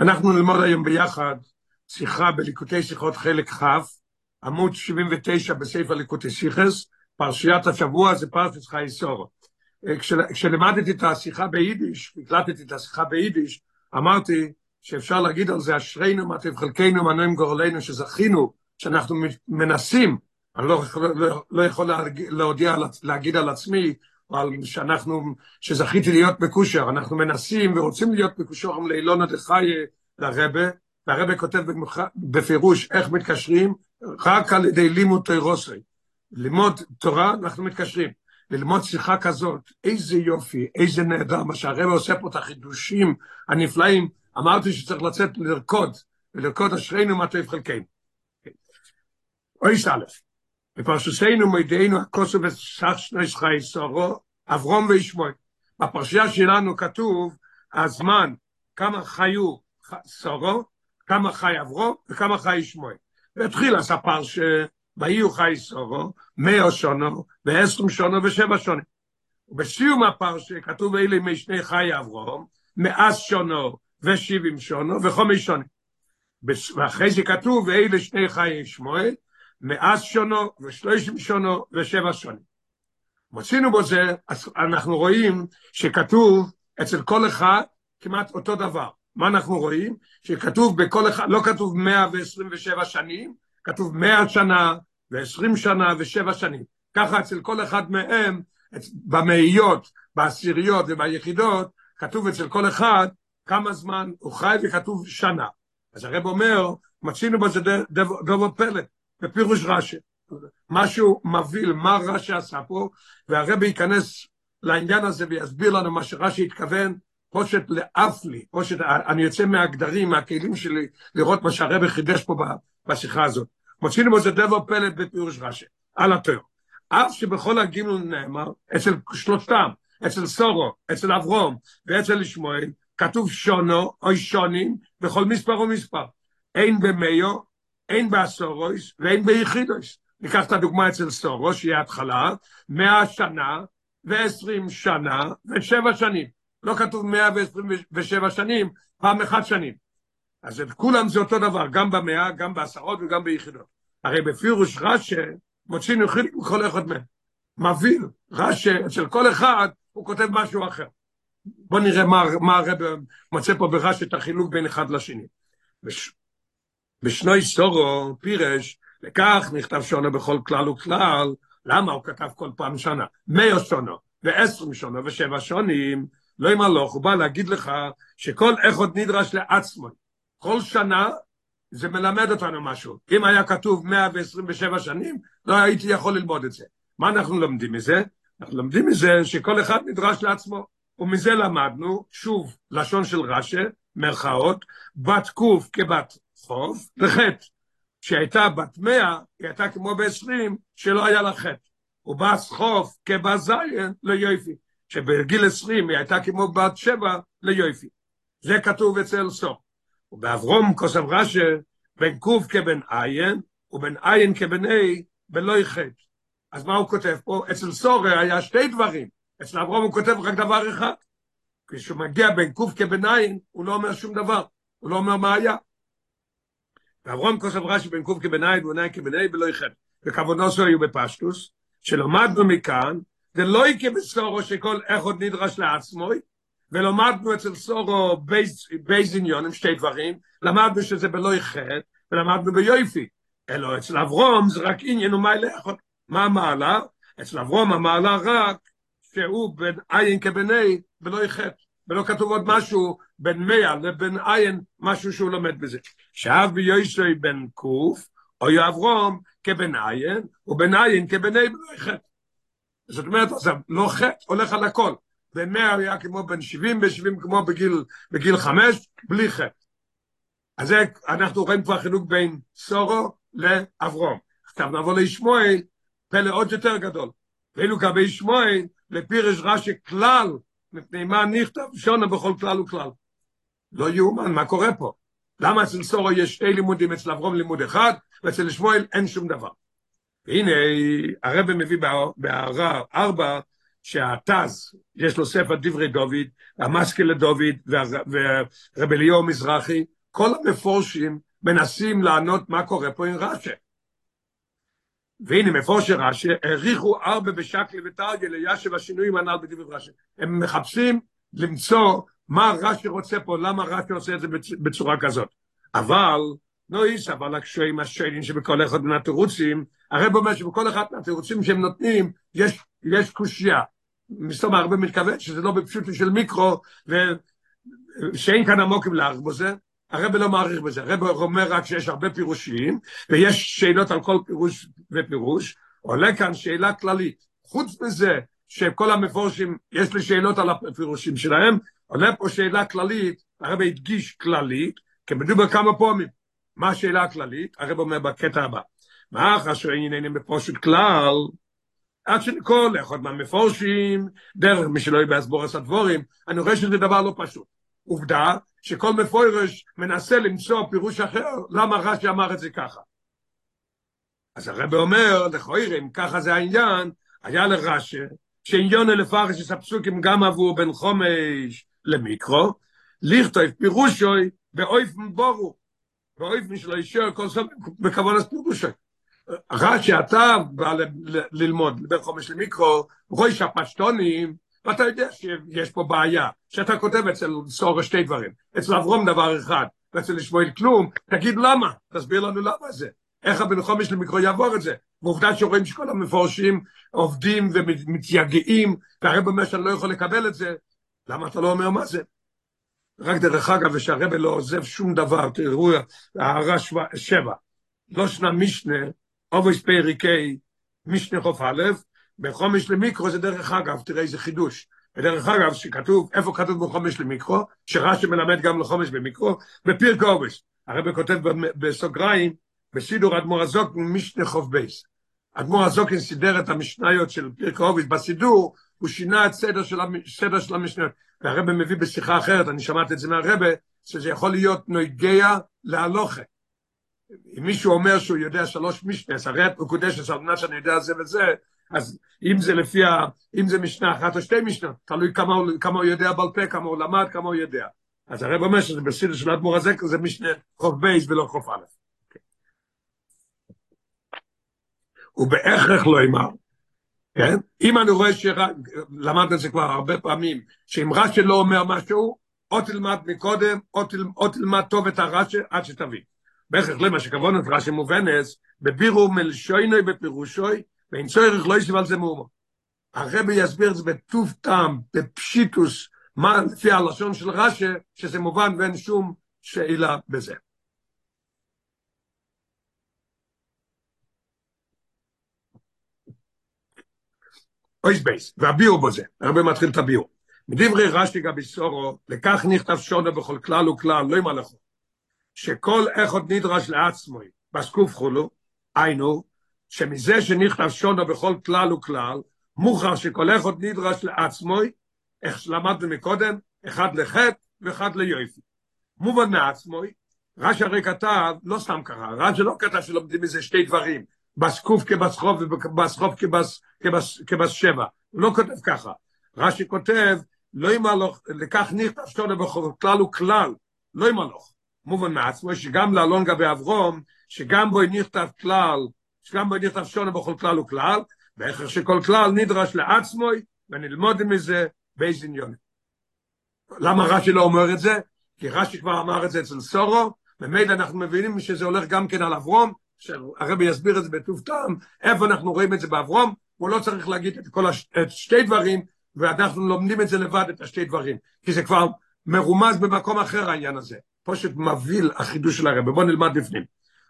אנחנו נלמוד היום ביחד שיחה בליקוטי שיחות חלק כ', עמוד 79 בספר ליקוטי שיחס, פרשיית השבוע זה פרשת חי סורו. כשלמדתי את השיחה ביידיש, הקלטתי את השיחה ביידיש, אמרתי שאפשר להגיד על זה אשרינו מה טוב חלקנו מנועים גורלנו שזכינו, שאנחנו מנסים, אני לא, לא, לא יכול להודיע, להגיד על עצמי, על שאנחנו, שזכיתי להיות מקושר, אנחנו מנסים ורוצים להיות מקושרים לאילונה דחייה לרבה, והרבה כותב בפירוש איך מתקשרים, רק על ידי לימוד תירוסי. ללמוד תורה, אנחנו מתקשרים. ללמוד שיחה כזאת, איזה יופי, איזה נהדר, מה שהרבה עושה פה את החידושים הנפלאים, אמרתי שצריך לצאת לרקוד, ולרקוד אשרינו מה טוב חלקנו. אוי סלף. בפרשתנו מוידינו הכוסו וסך שני שחי סורו, אברום וישמוי. בפרשייה שלנו כתוב הזמן, כמה חיו סורו, כמה חי אברום וכמה חי ישמוי. והתחיל הספר שבאיו חי סורו, מאה שונו ועשרים שונו ושבע שונים. ובסיום הפרשה כתוב אלה משני חי אברום, מאז שונו ושבעים שונו וחומש שונים. ואחרי זה כתוב אלה שני חי שמואל, מאז שונו ושלושים שונו ושבע שונים. מוצאינו בו זה, אנחנו רואים שכתוב אצל כל אחד כמעט אותו דבר. מה אנחנו רואים? שכתוב בכל אחד, לא כתוב 127 שנים, כתוב 100 שנה ו-20 שנה ו-7 שנים. ככה אצל כל אחד מהם, במאיות, בעשיריות וביחידות, כתוב אצל כל אחד כמה זמן הוא חי וכתוב שנה. אז הרב אומר, מצינו בזה דבו פלא. בפירוש רש"י. משהו מבהיל, מה רש"י עשה פה, והרבי ייכנס לעניין הזה ויסביר לנו מה שרש"י התכוון, פושט לאף לי, פושט, אני יוצא מהגדרים, מהכלים שלי, לראות מה שהרבי חידש פה בשיחה הזאת. מוצאים בזה דבר פלא בפירוש רש"י, על התואר. אף שבכל הגימל נאמר, אצל שלושתם, אצל סורו, אצל אברום ואצל ישמעאל, כתוב שונו או שונים בכל מספר ומספר. אין במיו אין בעשורויס ואין ביחידויס. ניקח את הדוגמה אצל סורו, שהיא ההתחלה, מאה שנה ועשרים שנה ושבע שנים. לא כתוב מאה ועשרים ושבע שנים, פעם אחת שנים. אז את כולם זה אותו דבר, גם במאה, גם בעשרות וגם ביחידות. הרי בפירוש רש"י, מוצאים חיליק מכל אחד מהם. מבהיל, רש"י, אצל כל אחד, הוא כותב משהו אחר. בוא נראה מה, מה הרב מוצא פה ברש"י את החילוק בין אחד לשני. בשנוי סורו פירש, וכך נכתב שונו בכל כלל וכלל, למה הוא כתב כל פעם שנה? מאה שונו, ועשרים שונו, ושבע שונים, לא עם הלוך, הוא בא להגיד לך שכל אחד נדרש לעצמו. כל שנה זה מלמד אותנו משהו. אם היה כתוב 127 שנים, לא הייתי יכול ללמוד את זה. מה אנחנו לומדים מזה? אנחנו לומדים מזה שכל אחד נדרש לעצמו. ומזה למדנו, שוב, לשון של רש"י, מרכאות, בת קוף כבת חוב וחטא. כשהייתה בת מאה, היא הייתה כמו בעשרים, שלא היה לה חטא. ובס חוף כבת זין ליופי. שבגיל עשרים היא הייתה כמו בת שבע ליופי. זה כתוב אצל סוף. ובאברום כוסף רש"י, בן קוף כבן עין, ובן עין כבן A, בלא חטא. אז מה הוא כותב פה? אצל סורי היה שתי דברים. אצל אברום הוא כותב רק דבר אחד. כשהוא מגיע בין קוף כבן עין, הוא לא אומר שום דבר. הוא לא אומר מה היה. ואברום כוסף רש"י בין קוף כבנאי ובנאי כבנאי ולא יחד. וכוונוסו היו בפשטוס, שלמדנו מכאן, זה לא יקה בסורו שכל אחד נדרש לעצמו, ולמדנו אצל סורו בייז עניון שתי דברים, למדנו שזה בלא יחד, ולמדנו ביופי. אלא אצל אברום זה רק עניין ומה לאחד. מה המעלה? אצל אברום המעלה רק שהוא בין עין כבני ולא יחד. ולא כתוב עוד משהו בין מאה לבין עין, משהו שהוא לומד בזה. שאב ביושוי בן קוף, או יאברום כבן עין, ובן עין כבן אי בלוי חטא. זאת אומרת, אז לא חטא, הולך על הכל. בן מאה היה כמו בן שבעים, בשבעים כמו בגיל, בגיל חמש, בלי חטא. אז זה, אנחנו רואים כבר חילוק בין סורו לאברום. עכשיו נעבור לישמואל, פלא עוד יותר גדול. ואילו כבי ישמואל, לפירש רש"י כלל, מפני מה נכתב שונה בכל כלל וכלל. לא יאומן, מה קורה פה? למה אצל סורו יש שתי לימודים, אצל אברום לימוד אחד, ואצל שמואל אין שום דבר. והנה, הרב מביא בהערה ארבע, שהתז, יש לו ספר דברי דוד, המסקי לדוד ורב אליהו מזרחי, כל המפורשים מנסים לענות מה קורה פה עם רש"י. והנה מפורשי רש"י, העריכו ארבע בשקלי ותרגל לישב השינויים הנ"ל בדברי רש"י. הם מחפשים למצוא מה רש"י רוצה פה, למה רש"י עושה את זה בצורה כזאת. אבל, לא איש, אבל הקשיים השאלים שבכל אחד מהתירוצים, הרב אומר שבכל אחד מהתירוצים שהם נותנים, יש, יש קושייה. מסתום הרבה מתכוון שזה לא בפשוט של מיקרו, ושאין כאן עמוקים להעריך בזה, הרב לא מעריך בזה, הרב אומר רק שיש הרבה פירושים, ויש שאלות על כל פירוש ופירוש, עולה כאן שאלה כללית. חוץ מזה שכל המפורשים, יש לי שאלות על הפירושים שלהם, עולה פה שאלה כללית, הרב הדגיש כללית, כי מדובר כמה פעמים. מה השאלה הכללית? הרב אומר בקטע הבא. מה חשוב עניינים בפושט כלל, עד שכל אחד מהמפורשים, דרך מי שלא יהיה בהסבורס הדבורים, אני רואה שזה דבר לא פשוט. עובדה שכל מפורש מנסה למצוא פירוש אחר, למה רש"י אמר את זה ככה. אז הרב אומר, לכויר, אם ככה זה העניין, היה לרש"י, שעניון אלפרש יש הפסוקים גם עבור בן חומש למיקרו, לכתוב פירושוי באויפן בורו, באויפן שלא יישאר כל סוף בכוון פירושוי. רש"י אתה בא ללמוד בן חומש למיקרו, רואי שהפשטונים, ואתה יודע שיש פה בעיה, שאתה כותב אצל סורו שתי דברים, אצל אברום דבר אחד, ואצל שמואל כלום, תגיד למה, תסביר לנו למה זה, איך הבן חומש למיקרו יעבור את זה, ועובדה שרואים שכל המפורשים עובדים ומתייגעים, והרב אומר שאני לא יכול לקבל את זה, למה אתה לא אומר מה זה? רק דרך אגב, ושהרב לא עוזב שום דבר, תראו, הערה שבע, לא שנה משנה, אובויס פריקי, משנה חוף א', בחומש למיקרו זה דרך אגב, תראה איזה חידוש. ודרך אגב, שכתוב, איפה כתוב בחומש למיקרו? שרש"י מלמד גם לחומש במיקרו, בפירק אובויס. הרב כותב בסוגריים, בסידור אדמו"ר הזוקן, משנה חוף בייס. אדמו"ר הזוקן סידר את המשניות של פירק אובויס בסידור, הוא שינה את סדר של, סדר של המשניות. והרבא מביא בשיחה אחרת, אני שמעתי את זה מהרבא, שזה יכול להיות נויגע להלוכה. אם מישהו אומר שהוא יודע שלוש משנס, הרי את מקודשת על מנת שאני יודע זה וזה, אז אם זה לפי ה... אם זה משנה אחת או שתי משנות, תלוי כמה, כמה הוא יודע בעל פה, כמה הוא למד, כמה הוא יודע. אז הרב אומר שזה בסדר של אדמו"ר הזה, זה משנה חוף בייס ולא חוף א'. ובהכרח לא אמר, כן? אם אני רואה שלמד את זה כבר הרבה פעמים, שאם רש"י לא אומר משהו, או תלמד מקודם, או, תל, או תלמד טוב את הרש"י עד שתבין. בהכרח למה שכוונת רש"י מובנס, בבירו מלשוינוי בפירושוי, ואין צורך לא ישב על זה מאומו. הרבי יסביר את זה בטוב טעם, בפשיטוס, מה לפי הלשון של רש"י, שזה מובן ואין שום שאלה בזה. אויס בייס, והביאו בו זה, הרבה מתחיל את הביאו. מדברי רש"י גבי סורו, לכך נכתב שונו בכל כלל וכלל, לא ימלכו. שכל אחד נדרש לעצמוי, בסקוף חולו, היינו, שמזה שנכתב שונו בכל כלל וכלל, מוכר שכל אחד נדרש לעצמוי, איך שלמדנו מקודם, אחד לחטא ואחד ליופי. מובן מעצמוי, רש"י הרי כתב, לא סתם ככה, רש"י לא כתב שלומדים מזה שתי דברים, בסקוף כבסחוב ובסחוב כבס, כבס, כבס שבע. הוא לא כותב ככה. רש"י כותב, לא ימלוך, לכך נכתב שונה בכל כלל וכלל, לא ימלוך. מובן מעצמו שגם לאלון גבי אברום, שגם בו נכתב כלל, שגם בו נכתב שונה בכל כלל וכלל, ואיך שכל כלל נדרש לעצמו, ונלמוד מזה באיזה עניון. למה רש"י לא אומר את זה? כי רש"י כבר אמר את זה אצל סורו, ומילא אנחנו מבינים שזה הולך גם כן על אברום, שהרבי יסביר את זה בטוב טעם, איפה אנחנו רואים את זה באברום, הוא לא צריך להגיד את כל הש... את שתי דברים, ואנחנו לומדים את זה לבד, את השתי דברים, כי זה כבר מרומז במקום אחר העניין הזה. פשוט מבהיל החידוש של הרבי, בואו נלמד בפנים.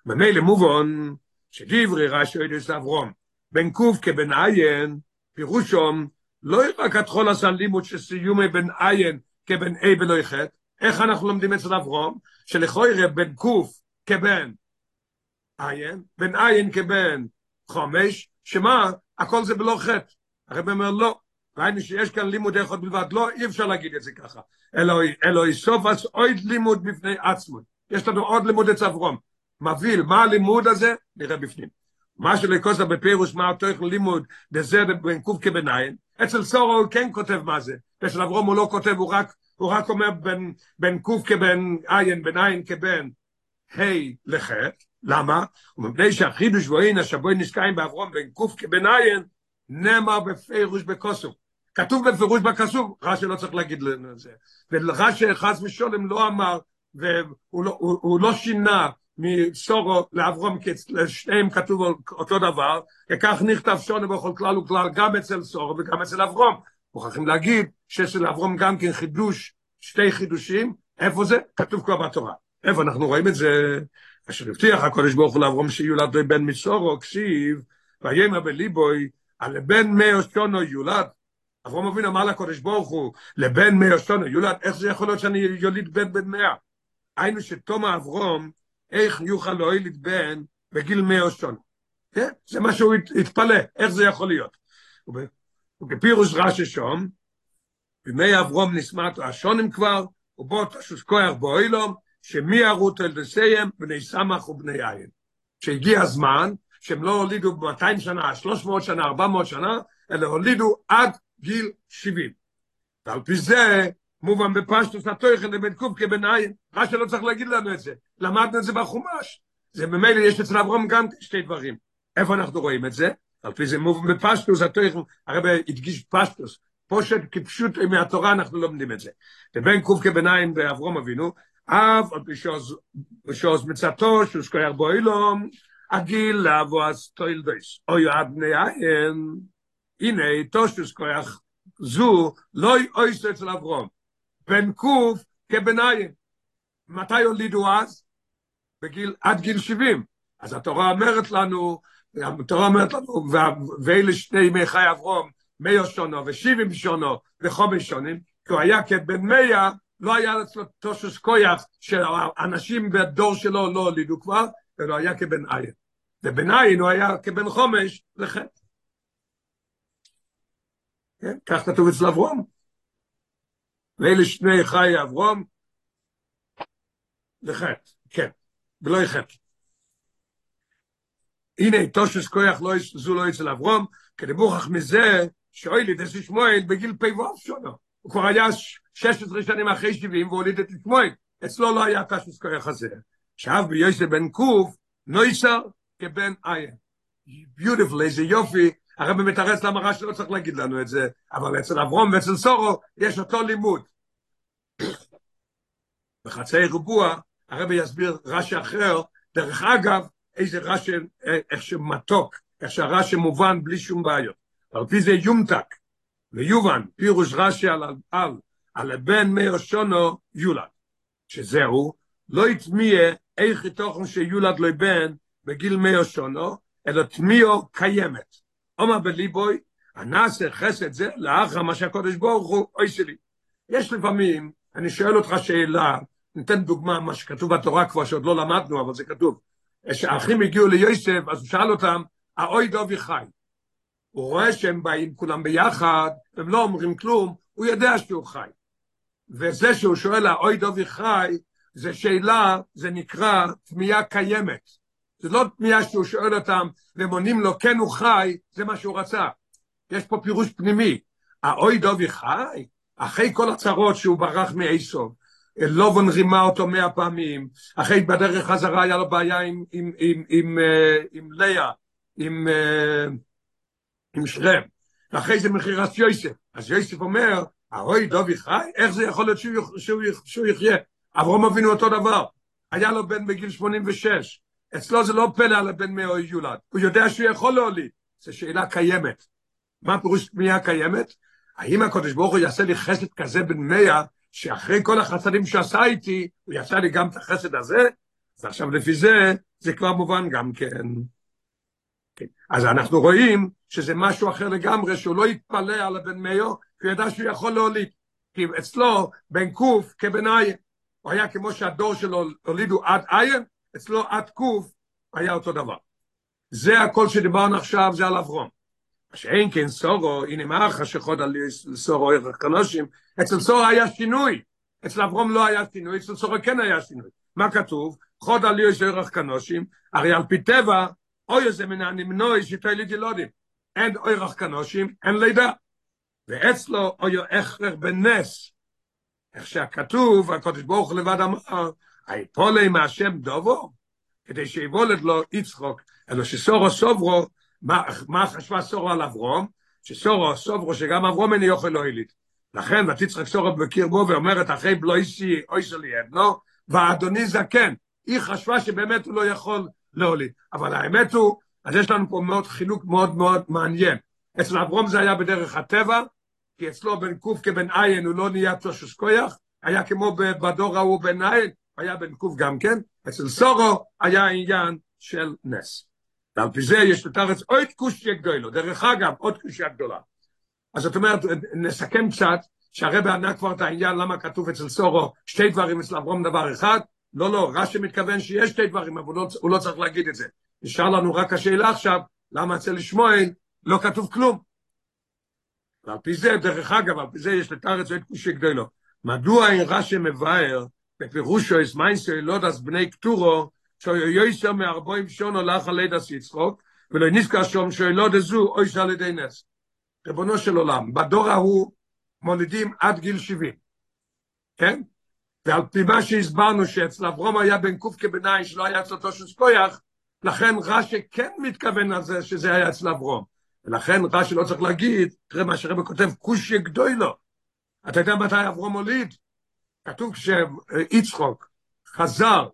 ממילא מובן, שדברי רש"י יודס אברום, בן קוף כבן עין, פירושום, לא רק התחול עשה לימוד שסיומי בן עין כבן אי בלא חטא, איך אנחנו לומדים אצל אברום? שלכוי בן קוף כבן עין, בן עין כבן חומש, שמה? הכל זה בלא חטא. הרב אומר לא, ראינו שיש כאן לימוד אחד בלבד, לא, אי אפשר להגיד את זה ככה. אלו איסוף אז עוד לימוד בפני עצמו. יש לנו עוד לימוד אצל אברום. מבהיל, מה הלימוד הזה? נראה בפנים. מה שלקוסה בפירוש מה יכול לימוד בזה בין קוף כבניין, אצל סורו הוא כן כותב מה זה, אצל אברום הוא לא כותב, הוא רק, הוא רק אומר בין, בין קוף כבן עין, בין עין כבן ה' לח', למה? ומפני שהחידוש ואין השבוי נשקעים באברום בין קוף כבן עין, נאמר בפירוש בקוסו. כתוב בפירוש בכסוף, רש"י לא צריך להגיד לנו את זה. ורש"י חס ושולם לא אמר, והוא לא, הוא, הוא לא שינה מסורו לאברום קיץ, לשניהם כתוב אותו דבר, וכך נכתב שונה בכל כלל וכלל גם אצל סורו וגם אצל אברום. מוכרחים להגיד שאצל אברום גם כן חידוש, שתי חידושים, איפה זה? כתוב כבר בתורה. איפה אנחנו רואים את זה? אשר הבטיח הקודש ברוך הוא לאברום שיולד בן מסורו, כסיב, ויאמר בליבוי, על בן מאו שונו יולד. אברום אבינו אמר לקודש ברוך הוא, לבן מאו שונו יולד, איך זה יכול להיות שאני יוליד בן בן מאה? היינו שתום אברום, איך יוכל להוליד בן בגיל מאו שונו. כן? זה מה שהוא התפלא, איך זה יכול להיות? ובפירוש רש"י שום, בימי אברום נשמעת השונים כבר, ובו תשוש כוח באוילום, שמי הרות אל דסיים, בני סמך ובני עין. שהגיע הזמן, שהם לא הולידו ב-200 שנה, 300 שנה, 400 שנה, אלא הולידו עד גיל 70. ועל פי זה, מובן בפשטוס התוכן לבן קוב כבן עין, מה שלא צריך להגיד לנו את זה, למדנו את זה בחומש. זה ממילא יש אצל אברהם גם שתי דברים. איפה אנחנו רואים את זה? על פי זה מובן בפשטוס התוכן, הרב הדגיש פשטוס, פושט כפשוט מהתורה אנחנו לומדים את זה. לבן קוב כבן עין באברהם אבינו, אף על פי שעוז מצאתו, שהוא שכוח בו אילום, הגיל לבוא אז תויל דויס. אוי עד בני עין, הנה, תושטוס כוח זו, לא אויס אצל אברום. בן קוף עין. מתי הולידו אז? בגיל, עד גיל 70. אז התורה אומרת לנו, התורה אומרת לנו, ואלה שני ימי חי אברום, מאו שונו ושבעים שונו וחומש שונים, כי הוא היה כבן מאה, לא היה אצלו תושוס כויח, שאנשים בדור שלו לא הולידו כבר, אלא היה כבן עין. ובן עין הוא היה כבן חומש לחטא. כן? כך כתוב אצל אברום. ואלה שני חי אברום לחטא, כן, ולא יחטא. הנה, תושס כוח לא, זו לא אצל אברום, כדמוכח מזה, שאוי דס שמואל בגיל ואוף שונו. הוא כבר היה 16 שנים אחרי 70 והוליד את שמואל. אצלו לא היה תושס כוח הזה. עכשיו ביוסף בן קוף, נויסר כבן עין. ביוטיפול, איזה יופי, הרב מתרץ למה רש"י לא צריך להגיד לנו את זה, אבל אצל אברום ואצל סורו יש אותו לימוד. בחצי ריבוע, הרב יסביר רש"י אחר, דרך אגב, איזה רש"י, איך שמתוק, איך שהרש"י מובן בלי שום בעיות. על פי זה יומתק, ויובן, פירוש רש"י על, על, על הבן מאיר שונו יולד, שזהו, לא יטמיע איך תוכן שיולד לו בן בגיל מאיר שונו, אלא תמיעו קיימת. אומר בליבוי, הנעשה חסד זה לאחר מה שהקודש ברוך הוא, אוי שלי. יש לפעמים, אני שואל אותך שאלה, ניתן דוגמה, מה שכתוב בתורה כבר, שעוד לא למדנו, אבל זה כתוב. כשהאחים הגיעו ליוסף, אז הוא שאל אותם, האוי דובי חי. הוא רואה שהם באים כולם ביחד, הם לא אומרים כלום, הוא יודע שהוא חי. וזה שהוא שואל, האוי דובי חי, זה שאלה, זה נקרא תמיהה קיימת. זה לא תמיהה שהוא שואל אותם, והם עונים לו, כן הוא חי, זה מה שהוא רצה. יש פה פירוש פנימי. האוי דובי חי? אחרי כל הצרות שהוא ברח מאיסוב, לובון רימה אותו מאה פעמים, אחרי בדרך חזרה היה לו בעיה עם, עם, עם, עם, עם, עם לאה, עם, עם שרם, ואחרי זה מכירת יוסף. אז יוסף אומר, האוי דובי חי? איך זה יכול להיות שהוא, שהוא, שהוא יחיה? אברום אבינו אותו דבר. היה לו בן בגיל 86, אצלו זה לא פלא על הבן מאו יולד, הוא יודע שהוא יכול להוליד, זו שאלה קיימת. מה פירוש פנייה קיימת? האם הקדוש ברוך הוא יעשה לי חסד כזה בן מאה, שאחרי כל החסדים שעשה איתי, הוא יעשה לי גם את החסד הזה? אז עכשיו לפי זה, זה כבר מובן גם כן. כן. אז אנחנו רואים שזה משהו אחר לגמרי, שהוא לא יתפלא על הבן מאו, כי הוא ידע שהוא יכול להוליד. כי אצלו, בן קוף כבן עין. הוא היה כמו שהדור שלו הולידו עד עין, אצלו עד קוף היה אותו דבר. זה הכל שדיברנו עכשיו, זה על אברום. שאין כן סורו, הנה מה החשכות על סורו ערך קנושים, אצל סורו היה שינוי, אצל אברום לא היה שינוי, אצל סורו כן היה שינוי. מה כתוב? חוד על יש ערך קנושים, הרי על פי טבע, אוי זה מן הנמנוי שתוליד ילודים. אין אוירח כנושים, אין לידה. ואצלו אוי הכרח בנס. איך שהכתוב, הקודש ברוך לבד אמר, היפולי מהשם דובו, כדי שיבולד לו יצחוק, אלא שסורו סוברו, מה, מה חשבה סורו על אברום? שסורו סוברו שגם אברום איני יוכל לא הליד. לכן ותצחק סורו בקרבו ואומרת אחרי בלויסי אוי שלי אדנו, ואדוני זקן, היא חשבה שבאמת הוא לא יכול להוליד. אבל האמת הוא, אז יש לנו פה מאוד חילוק מאוד מאוד מעניין. אצל אברום זה היה בדרך הטבע, כי אצלו בן קוף כבן עין הוא לא נהיה תושס כויח, היה כמו בדור ההוא בן עין, היה בן קוף גם כן, אצל סורו היה עניין של נס. ועל פי זה יש לתרץ עוד קושיה גדולה, דרך אגב, עוד קושיה גדולה. אז זאת אומרת, נסכם קצת, שהרבא ענה כבר את העניין למה כתוב אצל סורו שתי דברים אצל אברום דבר אחד, לא, לא, רש"י מתכוון שיש שתי דברים, אבל הוא לא, הוא לא צריך להגיד את זה. נשאר לנו רק השאלה עכשיו, למה אצל שמואל לא כתוב כלום? ועל פי זה, דרך אגב, על פי זה יש לתרץ עוד קושי גדולו. מדוע אין רש"י מבאר בפירושו יש מיינסו ילודס בני קטורו, שיויסר מארבוים שונו לך על לידס יצחוק, ולא נזכר שום שילודה זו אוי שעל ידי נס. ריבונו של עולם, בדור ההוא מולידים עד גיל 70, כן? ועל פי מה שהסברנו שאצל אברום היה בן קוף כבנאי שלא היה אצל תושס כויח, לכן רש"י כן מתכוון על זה שזה היה אצל אברום. ולכן רש"י לא צריך להגיד, תראה מה שרבי כותב, כושי גדוי לו. אתה יודע מתי אברום הוליד? כתוב כשיצחוק חזר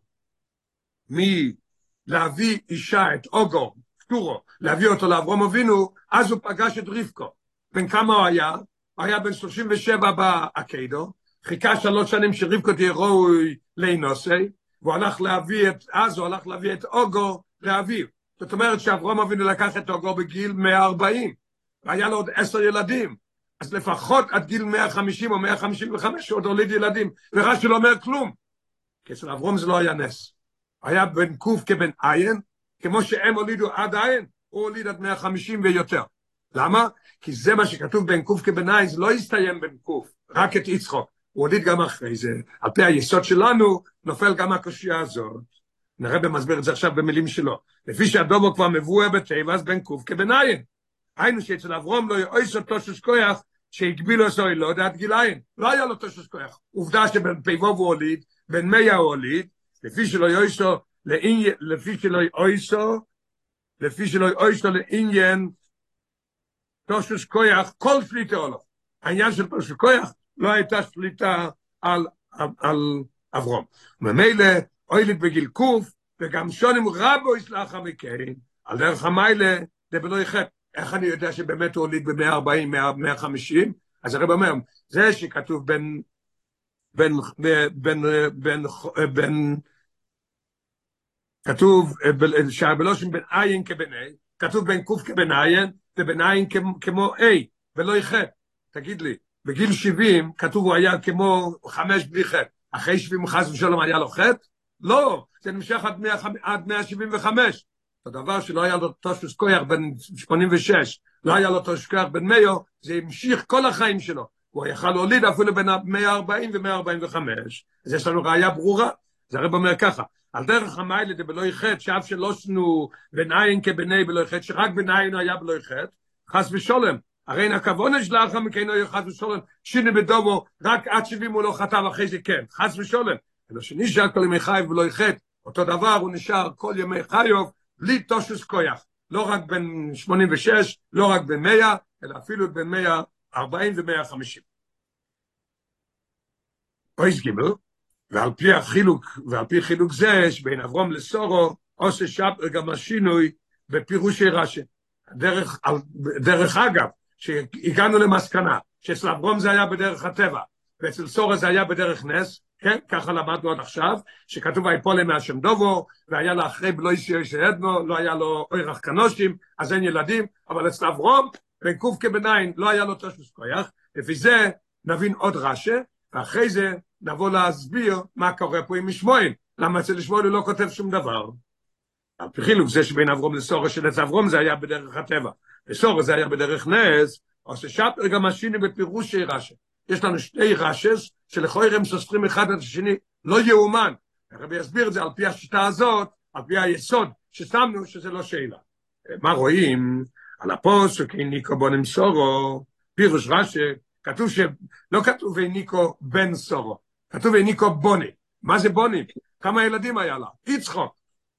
מלהביא אישה, את אוגו, פטורו, להביא אותו לאברום אבינו, אז הוא פגש את רבקו. בן כמה הוא היה? הוא היה בן 37 באקדו, חיכה שלוש שנים שרבקו תהיה ראוי לאינוסי, והוא הלך להביא את, אז הוא הלך להביא את אוגו לאביו. זאת אומרת שאברום אבינו לקח את אוגו בגיל 140, והיה לו עוד עשר ילדים. אז לפחות עד גיל 150 או 155 הוא עוד הוליד ילדים, ורש"י לא אומר כלום. כי אצל אברום זה לא היה נס. היה בן קוף כבן עין, כמו שהם הולידו עד עין, הוא הוליד עד 150 ויותר. למה? כי זה מה שכתוב בן קוף כבן עין, זה לא הסתיים בן קוף, רק את יצחוק. הוא הוליד גם אחרי זה. על פי היסוד שלנו, נופל גם הקושייה הזאת. נראה במסביר את זה עכשיו במילים שלו. לפי שהדובו כבר מבואר בטבע, אז בן קוף כבן עין. היינו שאצל אברום לא יאויס אותו כוח, שהגבילו עשוי לא עד גיליים. לא היה לו תשוס כוח. עובדה שבין פיבו הוא הוליד, בין מיה הוא הוליד, לפי שלא יאויסו, לפי שלא יאויסו, לפי שלא יאויסו לעניין תשוס כוח, כל שליטה עולו. העניין של תשוס כוח לא הייתה שליטה על, על, על אברום. ממילא, אוילית בגיל קוף, וגם שונים רבו יסלחה מכן, על דרך המיילה, זה בלא יחד. איך אני יודע שבאמת הוא הוליד ב-140, 150? אז הרב אומר, זה שכתוב בין, בין, בין, בין, בין, כתוב שהבלושים בין עין כבין A, כתוב בין קוף כבין עין, ובין עין כמו A, ולא יחד. תגיד לי, בגיל 70 כתוב הוא היה כמו חמש בלי חטא, אחרי 70 חס ושלום היה לו חטא? לא, זה נמשך עד, 100, עד 175. הדבר שלא היה לו תושס כוח בן 86, לא היה לו תושס כוח בן מאיו, זה המשיך כל החיים שלו. הוא יכל להוליד אפילו בין 140 ו-145. אז יש לנו ראייה ברורה. זה הרב אומר ככה, על דרך המיילה דבלוי חטא, שאף שלא שנו בן עין כבני בלוי חטא, שרק בן עין היה בלוי חטא, חס ושולם. הרי נקבון יש לאחר מכן הוא חס ושולם, שיני בדומו, רק עד 70 הוא לא חטא ואחרי זה כן, חס ושולם. אלא שנשאר כל ימי חייב ולא חטא, אותו דבר הוא נשאר כל ימי חיוב, בלי תושס כויח, לא רק בין 86, לא רק בין 100, אלא אפילו בין 140 ו-150. אויס גימל, ועל פי החילוק, ועל פי חילוק זה, שבין אברום לסורו, עושה שפר גם השינוי בפירושי רש"י. דרך, דרך אגב, שהגענו למסקנה, שאצל אברום זה היה בדרך הטבע, ואצל סורו זה היה בדרך נס, כן, ככה למדנו עד עכשיו, שכתוב היפולה מהשם דובו, והיה לה אחרי בלוי שיש עדנו, לא היה לו אוירח כנושים, אז אין ילדים, אבל אצל אברום, בין קוף כביניים, לא היה לו תשוס כויח, לפי זה נבין עוד רש"א, ואחרי זה נבוא להסביר מה קורה פה עם משמואל, למה אצל שמואל הוא לא כותב שום דבר. על פי חילוק זה שבין אברום לסורו של אצל אברום זה היה בדרך הטבע, וסורו זה היה בדרך נס, או ששפר גם השיני בפירוש רש"א. יש לנו שני רש"ס, שלכוי הם סוסרים אחד את השני, לא יאומן. הרבי יסביר את זה על פי השיטה הזאת, על פי היסוד ששמנו, שזה לא שאלה. מה רואים? על הפוסק, ניקו בונם סורו, פירוש רש"י, כתוב שלא כתוב ניקו בן סורו, כתוב ניקו בוני. מה זה בוני? כמה ילדים היה לה? יצחוק.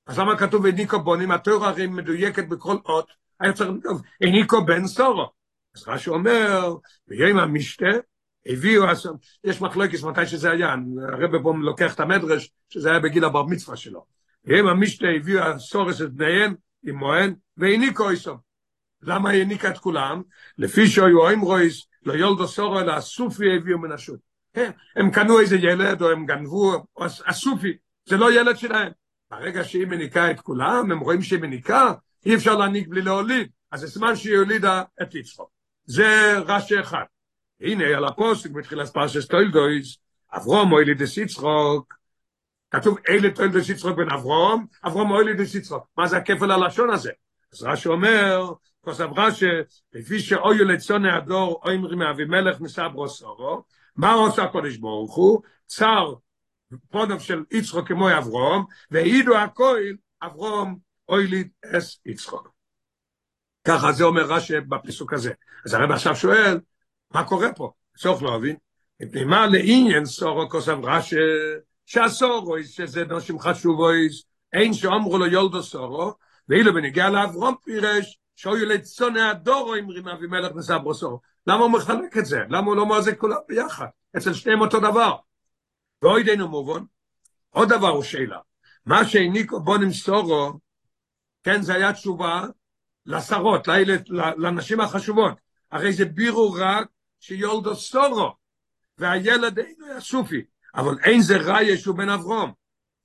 אז למה כתוב ניקו בונים? התיאור הרי מדויקת בכל אות, היה צריך לכתוב ניקו בן סורו. אז רש"י אומר, ביום המשתה, הביאו, יש מחלוקת מתי שזה היה, הרב פה לוקח את המדרש, שזה היה בגיל הבר מצווה שלו. ביום המשתה הביאו הסורס את בניהם, עם מוהן, והניקו איסו. למה העניקה את כולם? לפי שהיו אמרויס, לא יולדו סורו, אלא הסופי הביאו מן השוט. הם קנו איזה ילד, או הם גנבו, או הסופי, זה לא ילד שלהם. ברגע שהיא מניקה את כולם, הם רואים שהיא מניקה, אי אפשר להניק בלי להוליד, אז זה סימן שהיא הולידה את יצחק. זה רש"י אחד. הנה על הפסוק בתחילת פרשת תולדות, אברהם הוליד את יצחק, כתוב אלה תולדות יצחק בן אברהם, אברהם הוליד את יצחק. מה זה הכפל הלשון הזה? אז רש"י אומר, כותב רש"י, לפי שהיו ליצני הדור, אומרים מאבימלך נתעברה שרה, מה עושה הקודש ברוך הוא? צר פונוב של יצחוק כמו אברום, והעידו הכל, אברום אויליד אס יצחוק. ככה זה אומר רש"י בפסוק הזה. אז הרב עכשיו שואל, מה קורה פה? סוף לא מבין. מה לעניין סורו כוסף רש"י, שהסורו, שזה נושים חשובויס, אין שאומרו לו יולדו סורו, ואילו בנגיע לאברום פירש, שאוי לצוני הדורו עם נסברו סורו. למה הוא מחלק את זה? למה הוא לא אומר זה כולם ביחד? אצל שניהם אותו דבר. ואוי דיינו מובן, עוד דבר הוא שאלה. מה שהעניקו בו נמסורו, כן, זה היה תשובה לשרות, לנשים החשובות. הרי זה בירו רק שיולדו סורו, והילד אינו היה סופי, אבל אין זה ראיה שהוא בן אברום.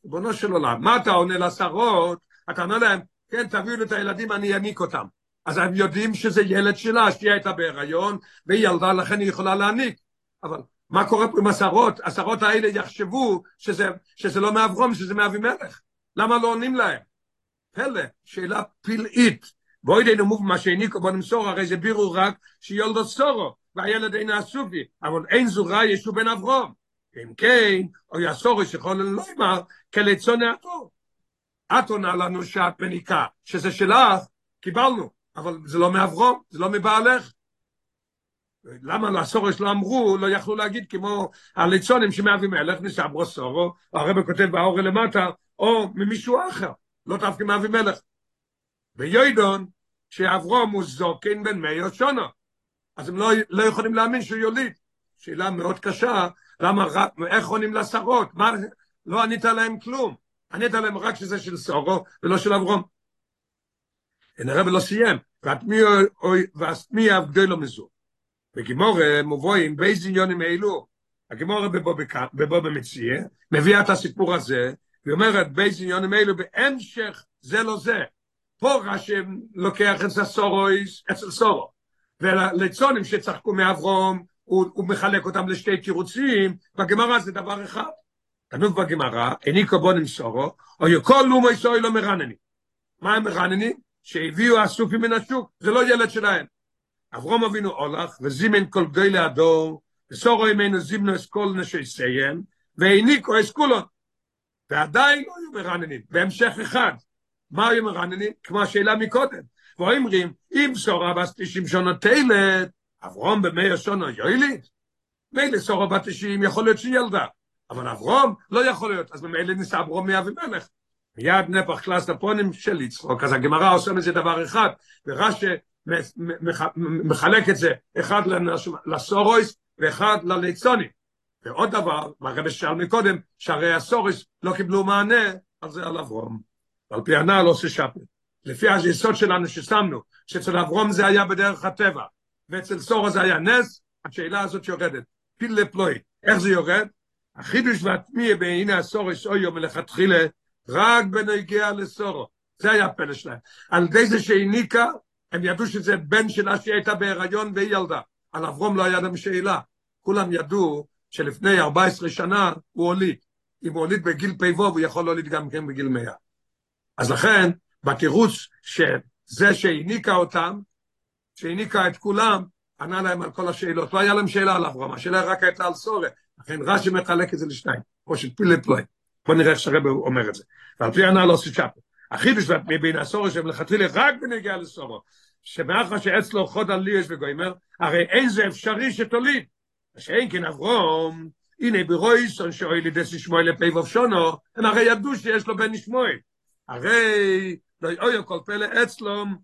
ריבונו של עולם, מה אתה עונה לשרות? אתה עונה להם, כן, תביאו לי את הילדים, אני אעניק אותם. אז הם יודעים שזה ילד שלה, שהיא הייתה בהיריון, והיא ילדה, לכן היא יכולה להעניק. אבל מה קורה פה עם השרות? השרות האלה יחשבו שזה, שזה לא מאברום, שזה מאבימלך. למה לא עונים להם? פלא, שאלה פלאית. בואי דיינו מוב מה שהעניקו בו נמסור, הרי זה בירו רק שיולדו סורו, והילד אינו הסופי, אבל אין זורה ישו בן אברום. אם כן, או יסורו שיכול לומר, כלצוני התור. את עונה לנו שאת מניקה, שזה שלך, קיבלנו, אבל זה לא מאברום, זה לא מבעלך. למה לסורש לא אמרו, לא יכלו להגיד כמו הליצונים שמאבי מלך, נסברו סורו, הרב כותב באור למטה, או ממישהו אחר, לא דווקא מאבי מלך. ויועדון, שאברום הוא זוקן בן מאיר שונו. אז הם לא, לא יכולים להאמין שהוא יוליד. שאלה מאוד קשה, למה, איך עונים לשרות? מה, לא ענית להם כלום. ענית להם רק שזה של סורו ולא של אברום. הרב לא סיים, ואת מי הבדלו מזו. בגימור מבואים באיזה עניונים אלו הגימור בבוא במציע מביאה את הסיפור הזה ואומרת באיזה עניונים אלו בהמשך זה לא זה. פה רשם לוקח את הסורויס אצל סורו. ולצונים שצחקו מאברום הוא, הוא מחלק אותם לשתי תירוצים. בגמרא זה דבר אחד. כתוב בגמרא הניקו בונים סורו או יכל לומו יסוי לא מרנני. מה הם מרננים? שהביאו הסופים מן השוק זה לא ילד שלהם אברום אבינו הולך, וזימן כל גדוי להדור, וסורו ימינו זימנו את כל נשי סיין, והעניקו את כולו. ועדיין לא היו מרננים, בהמשך אחד. מה היו מרננים? כמו השאלה מקודם. ואומרים, אם סורו בת תשעים שונו תלת, אברום במאיר שונו יוילית, מילא סורו בת תשעים יכול להיות שהיא ילדה, אבל אברום לא יכול להיות, אז ממילא ניסה אברום מאבימלך. מיד נפח קלאס הפונים של יצחוק, אז הגמרא עושה מזה דבר אחד, ורש"י מחלק את זה אחד לסורויס ואחד לליצוני. ועוד דבר, מה גם שאל מקודם, שהרי הסורויס לא קיבלו מענה, על זה על אברום. ועל פי הנעל עושה שפט. לפי היסוד שלנו ששמנו, שאצל אברום זה היה בדרך הטבע, ואצל סורו זה היה נס, השאלה הזאת יורדת. פיל לפלוי. איך זה יורד? החידוש והטמיע בהנה הסורויס אויו מלכתחילה, רק בנגיע לסורו. זה היה הפלא שלהם. על ידי זה שהעניקה, הם ידעו שזה בן שלה שהיא הייתה בהיריון והיא ילדה. על אברום לא היה להם שאלה. כולם ידעו שלפני 14 שנה הוא הוליד. אם הוא הוליד בגיל פ"ו הוא יכול להוליד גם כן בגיל 100. אז לכן, בתירוץ שזה שהעניקה אותם, שהעניקה את כולם, ענה להם על כל השאלות. לא היה להם שאלה על אברום, השאלה רק הייתה על סורי. לכן רש"י מחלק את זה לשניים, כמו של פילי פלוי. בוא נראה איך שהרבא אומר את זה. ועל פי הנ"ל עושה שפה. החידוש מבין הסורו שהם רק בנגיעה לסורו, שמאחר שאצלו חוד על ליאש וגוימר, הרי אין זה אפשרי שתוליד. שאין כן אברום, הנה ברויסון שאוי לידס ישמואל לפי שונו, הם הרי ידעו שיש לו בן ישמואל. הרי לא יאוי כל פלא אצלום,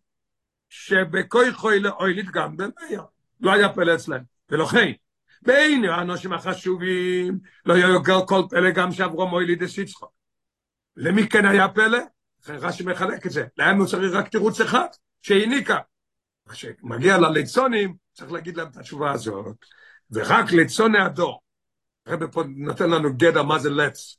שבכוי חוי לאוילית גם במאיר. לא היה פלא אצלם. ולכן, בין האנושים החשובים, לא יאוי כל פלא גם שאברום אוילית יצחוק. למי כן היה פלא? רש"י מחלק את זה. להם הוא צריך רק תירוץ אחד, שהעניקה. כשמגיע לליצונים, צריך להגיד להם את התשובה הזאת. ורק ליצוני הדור, הרב פה נותן לנו גדר מה זה לץ.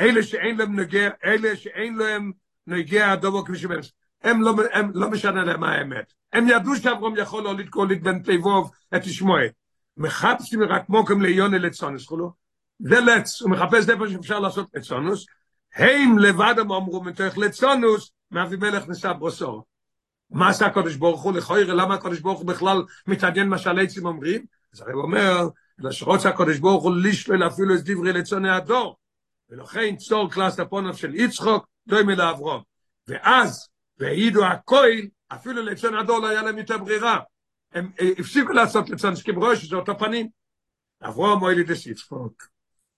אלה שאין להם נגיע, אלה שאין להם נגיע הדובו כפי שבן, הם לא, הם לא משנה להם האמת. הם ידעו שאברום יכול להוליד קולית בן תיבוב את ישמואל. מחפשים רק מוקם ליוני לצונוס, חולו. זה לץ, הוא מחפש איפה שאפשר לעשות לצונוס. הם לבד הם אמרו מתוך לצונוס, מאבימלך ניסה ברוסור. מה עשה הקדוש ברוך הוא לכויר, למה הקדוש ברוך הוא בכלל מתעניין מה שהליצים אומרים? אז הרי הוא אומר, שרוצה הקדוש ברוך הוא לשלול אפילו את דברי לצוני הדור. ולכן צור קלאס הפונף של יצחוק, דומה לאברום. ואז, והעידו הכויל, אפילו לצון הדור לא היה להם יותר ברירה. הם הפסיקו לעשות לצון שכברוש, שזה אותו פנים. אברום אוי לידס יצחוק.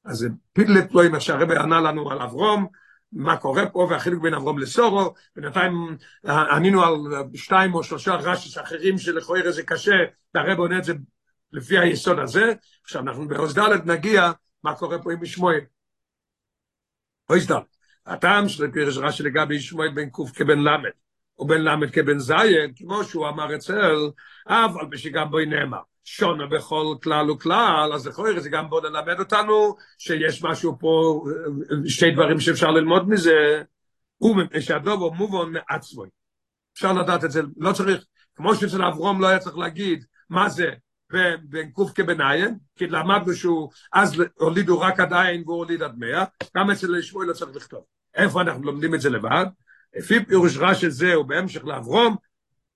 אז זה פידלט עם שהרבא ענה לנו על אברום, מה קורה פה, והחילוק בין אברום לסורו, בינתיים ענינו על שתיים או שלושה רש"ש אחרים שלכאורה זה קשה, והרבא עונה את זה לפי היסוד הזה, עכשיו אנחנו בעוז ד' נגיע מה קורה פה עם ישמואל. עוז ד', הטעם של פירש רש"י לגבי ישמואל בן קוף כבן למד, או בן למד כבן זין, כמו שהוא אמר אצל, אבל בשגם בוי נאמר, שונה בכל כלל וכלל, אז לכאורה זה גם בוא ללמד אותנו שיש משהו פה, שתי דברים שאפשר ללמוד מזה, הוא שהדובו מובן מעצמוי. אפשר לדעת את זה, לא צריך, כמו שאצל אברום לא היה צריך להגיד מה זה בין קוף כבניין, כי למדנו שהוא, אז הולידו רק עד עין והוא הוליד עד מאה, גם אצל שמואל לא צריך לכתוב. איפה אנחנו לומדים את זה לבד? לפי פירוש רש"י זהו בהמשך לאברום,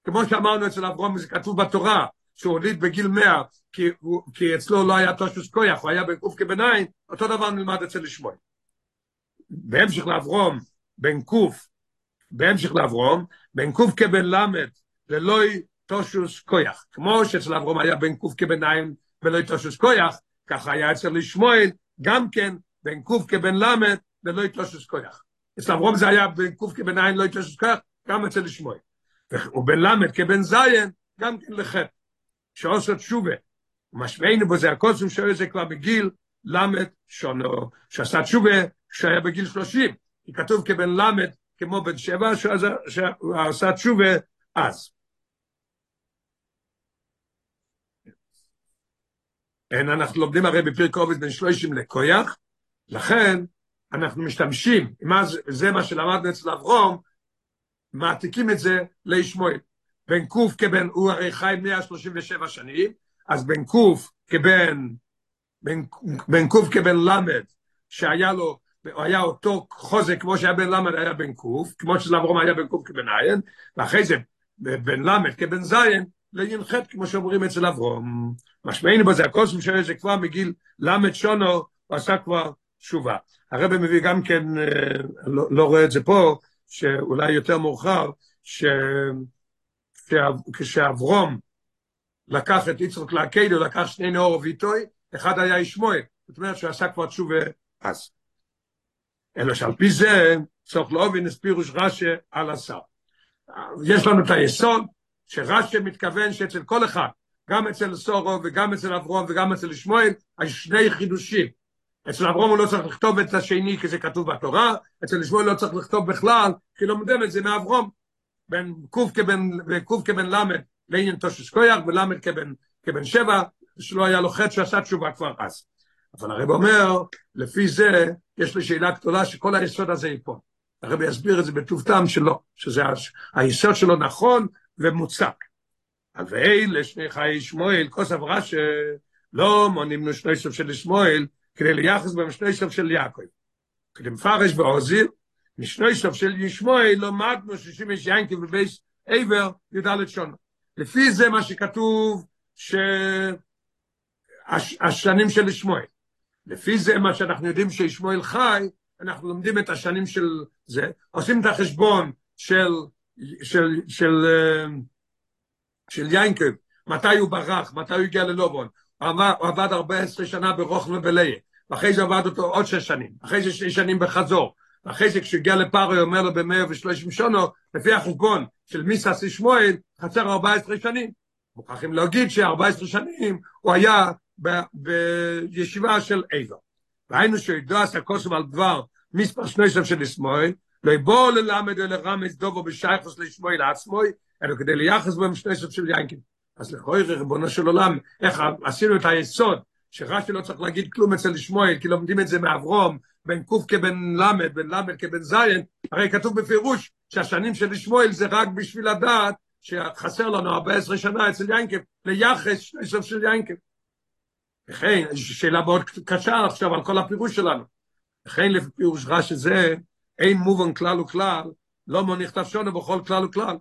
כמו שאמרנו אצל אברום, זה כתוב בתורה, שהוא הוליד בגיל מאה, כי, כי אצלו לא היה תושוס כויח, הוא היה בין קוף כבניין, אותו דבר נלמד אצל שמואל. בהמשך לאברום, בין קוף, בהמשך לאברום, בין קוף כבן למד, ללא תושוס קויח. כמו שאצל אברום היה בין קוף כביניים ולא תושוס קויח, ככה היה אצל ישמואל, גם כן בין קוף כבן למד ולא תושוס קויח. אצל אברום זה היה בין קוף כביניים לא תושוס קויח, גם אצל ישמואל. ובין למד כבן זיין, גם כן לחטא. שעושה תשובה. משמענו בו זה הקוסם שואל זה כבר בגיל למד שונו, שעשה תשובה כשהיה בגיל שלושים. כי כתוב כבן למד כמו בן שבע, שעשה תשובה אז. אין אנחנו לומדים הרי בפרק עובד בין שלושים לכויח, לכן אנחנו משתמשים, מה זה, זה מה שלמדנו אצל אברום, מעתיקים את זה לישמואל. בן קוף כבן, הוא הרי חי 137 שנים, אז בן קוף כבן, בן, בן קוף כבן למד, שהיה לו, הוא היה אותו חוזק כמו שהיה בן למד היה בן קוף, כמו של אברום היה בן קוף כבן עין, ואחרי זה בן למד כבן זין, לי"ח כמו שאומרים אצל אברום. משמענו בזה, הקוסם שלו זה כבר מגיל למד שונו, הוא עשה כבר תשובה. הרב מביא גם כן, לא, לא רואה את זה פה, שאולי יותר מאוחר, ש... כשאברום לקח את יצחק לעקדו, לקח שני נאור ואיתוי, אחד היה ישמואל, זאת אומרת שהוא עשה כבר תשובה אז. אלא שעל פי זה צריך להובין את פירוש רש"י על השר. יש לנו את היסוד, שרש"י מתכוון שאצל כל אחד, גם אצל סורו וגם אצל אברום וגם אצל שמואל, יש שני חידושים. אצל אברום הוא לא צריך לכתוב את השני כי זה כתוב בתורה, אצל שמואל לא צריך לכתוב בכלל, כי לומדים את זה מאברום. בין קוף כבן, למד לעניין תושש קויח, ולמד כבן, כבן שבע, שלא היה לו חטא שעשה תשובה כבר אז. אבל הרב אומר, לפי זה, יש לי שאלה גדולה שכל היסוד הזה ייפול. הרב יסביר את זה בטוב טעם שלו, שזה היסוד שלו נכון ומוצק. ואלה שני חיי שמואל, כוס עברה שלא מונים לו שני סוף של שמואל, כדי ליחס סוף של יעקב. כדי מפרש בעוזיר, משני סוף של ישמואל למדנו שישים יש ינקי ובייס עבר י"ד שונה. לפי זה מה שכתוב שהשנים של ישמואל. לפי זה מה שאנחנו יודעים שישמואל חי, אנחנו לומדים את השנים של זה, עושים את החשבון של, של, של, אה, של יינקב, מתי הוא ברח, מתי הוא הגיע ללובון, הוא עבד, הוא עבד 14 שנה ברוכן ובליה, ואחרי זה עבד אותו עוד שש שנים, אחרי זה שש שנים בחזור, ואחרי זה כשהגיע לפארו, הוא אומר לו במאה ושלושים שונו, לפי החשבון של מיסס ישמואל, חצר 14 שנים. מוכרחים להגיד ש-14 שנים הוא היה בישיבה של איזו. והיינו שידוע סקוסם על דבר מספר שני סוף של ישמואל, לא יבוא ללמד אלא רמז דובו בשייכוס לישמואל עצמוי, אלא כדי ליחס בהם שני סוף של ינקים. אז לכוי ריבונו של עולם, איך עשינו את היסוד, שרש"י לא צריך להגיד כלום אצל ישמואל, כי לומדים את זה מאברום, בין קוף כבן למד, בין למד כבן זין, הרי כתוב בפירוש שהשנים של ישמואל זה רק בשביל לדעת שחסר לנו 14 שנה אצל ינקב, ליחס שני סוף של ינקב. וכן, שאלה מאוד קשה עכשיו על כל הפירוש שלנו. וכן לפי פירוש רש"י זה, אין מובן כלל וכלל, לא מוניך תפשונו בכל כלל וכלל.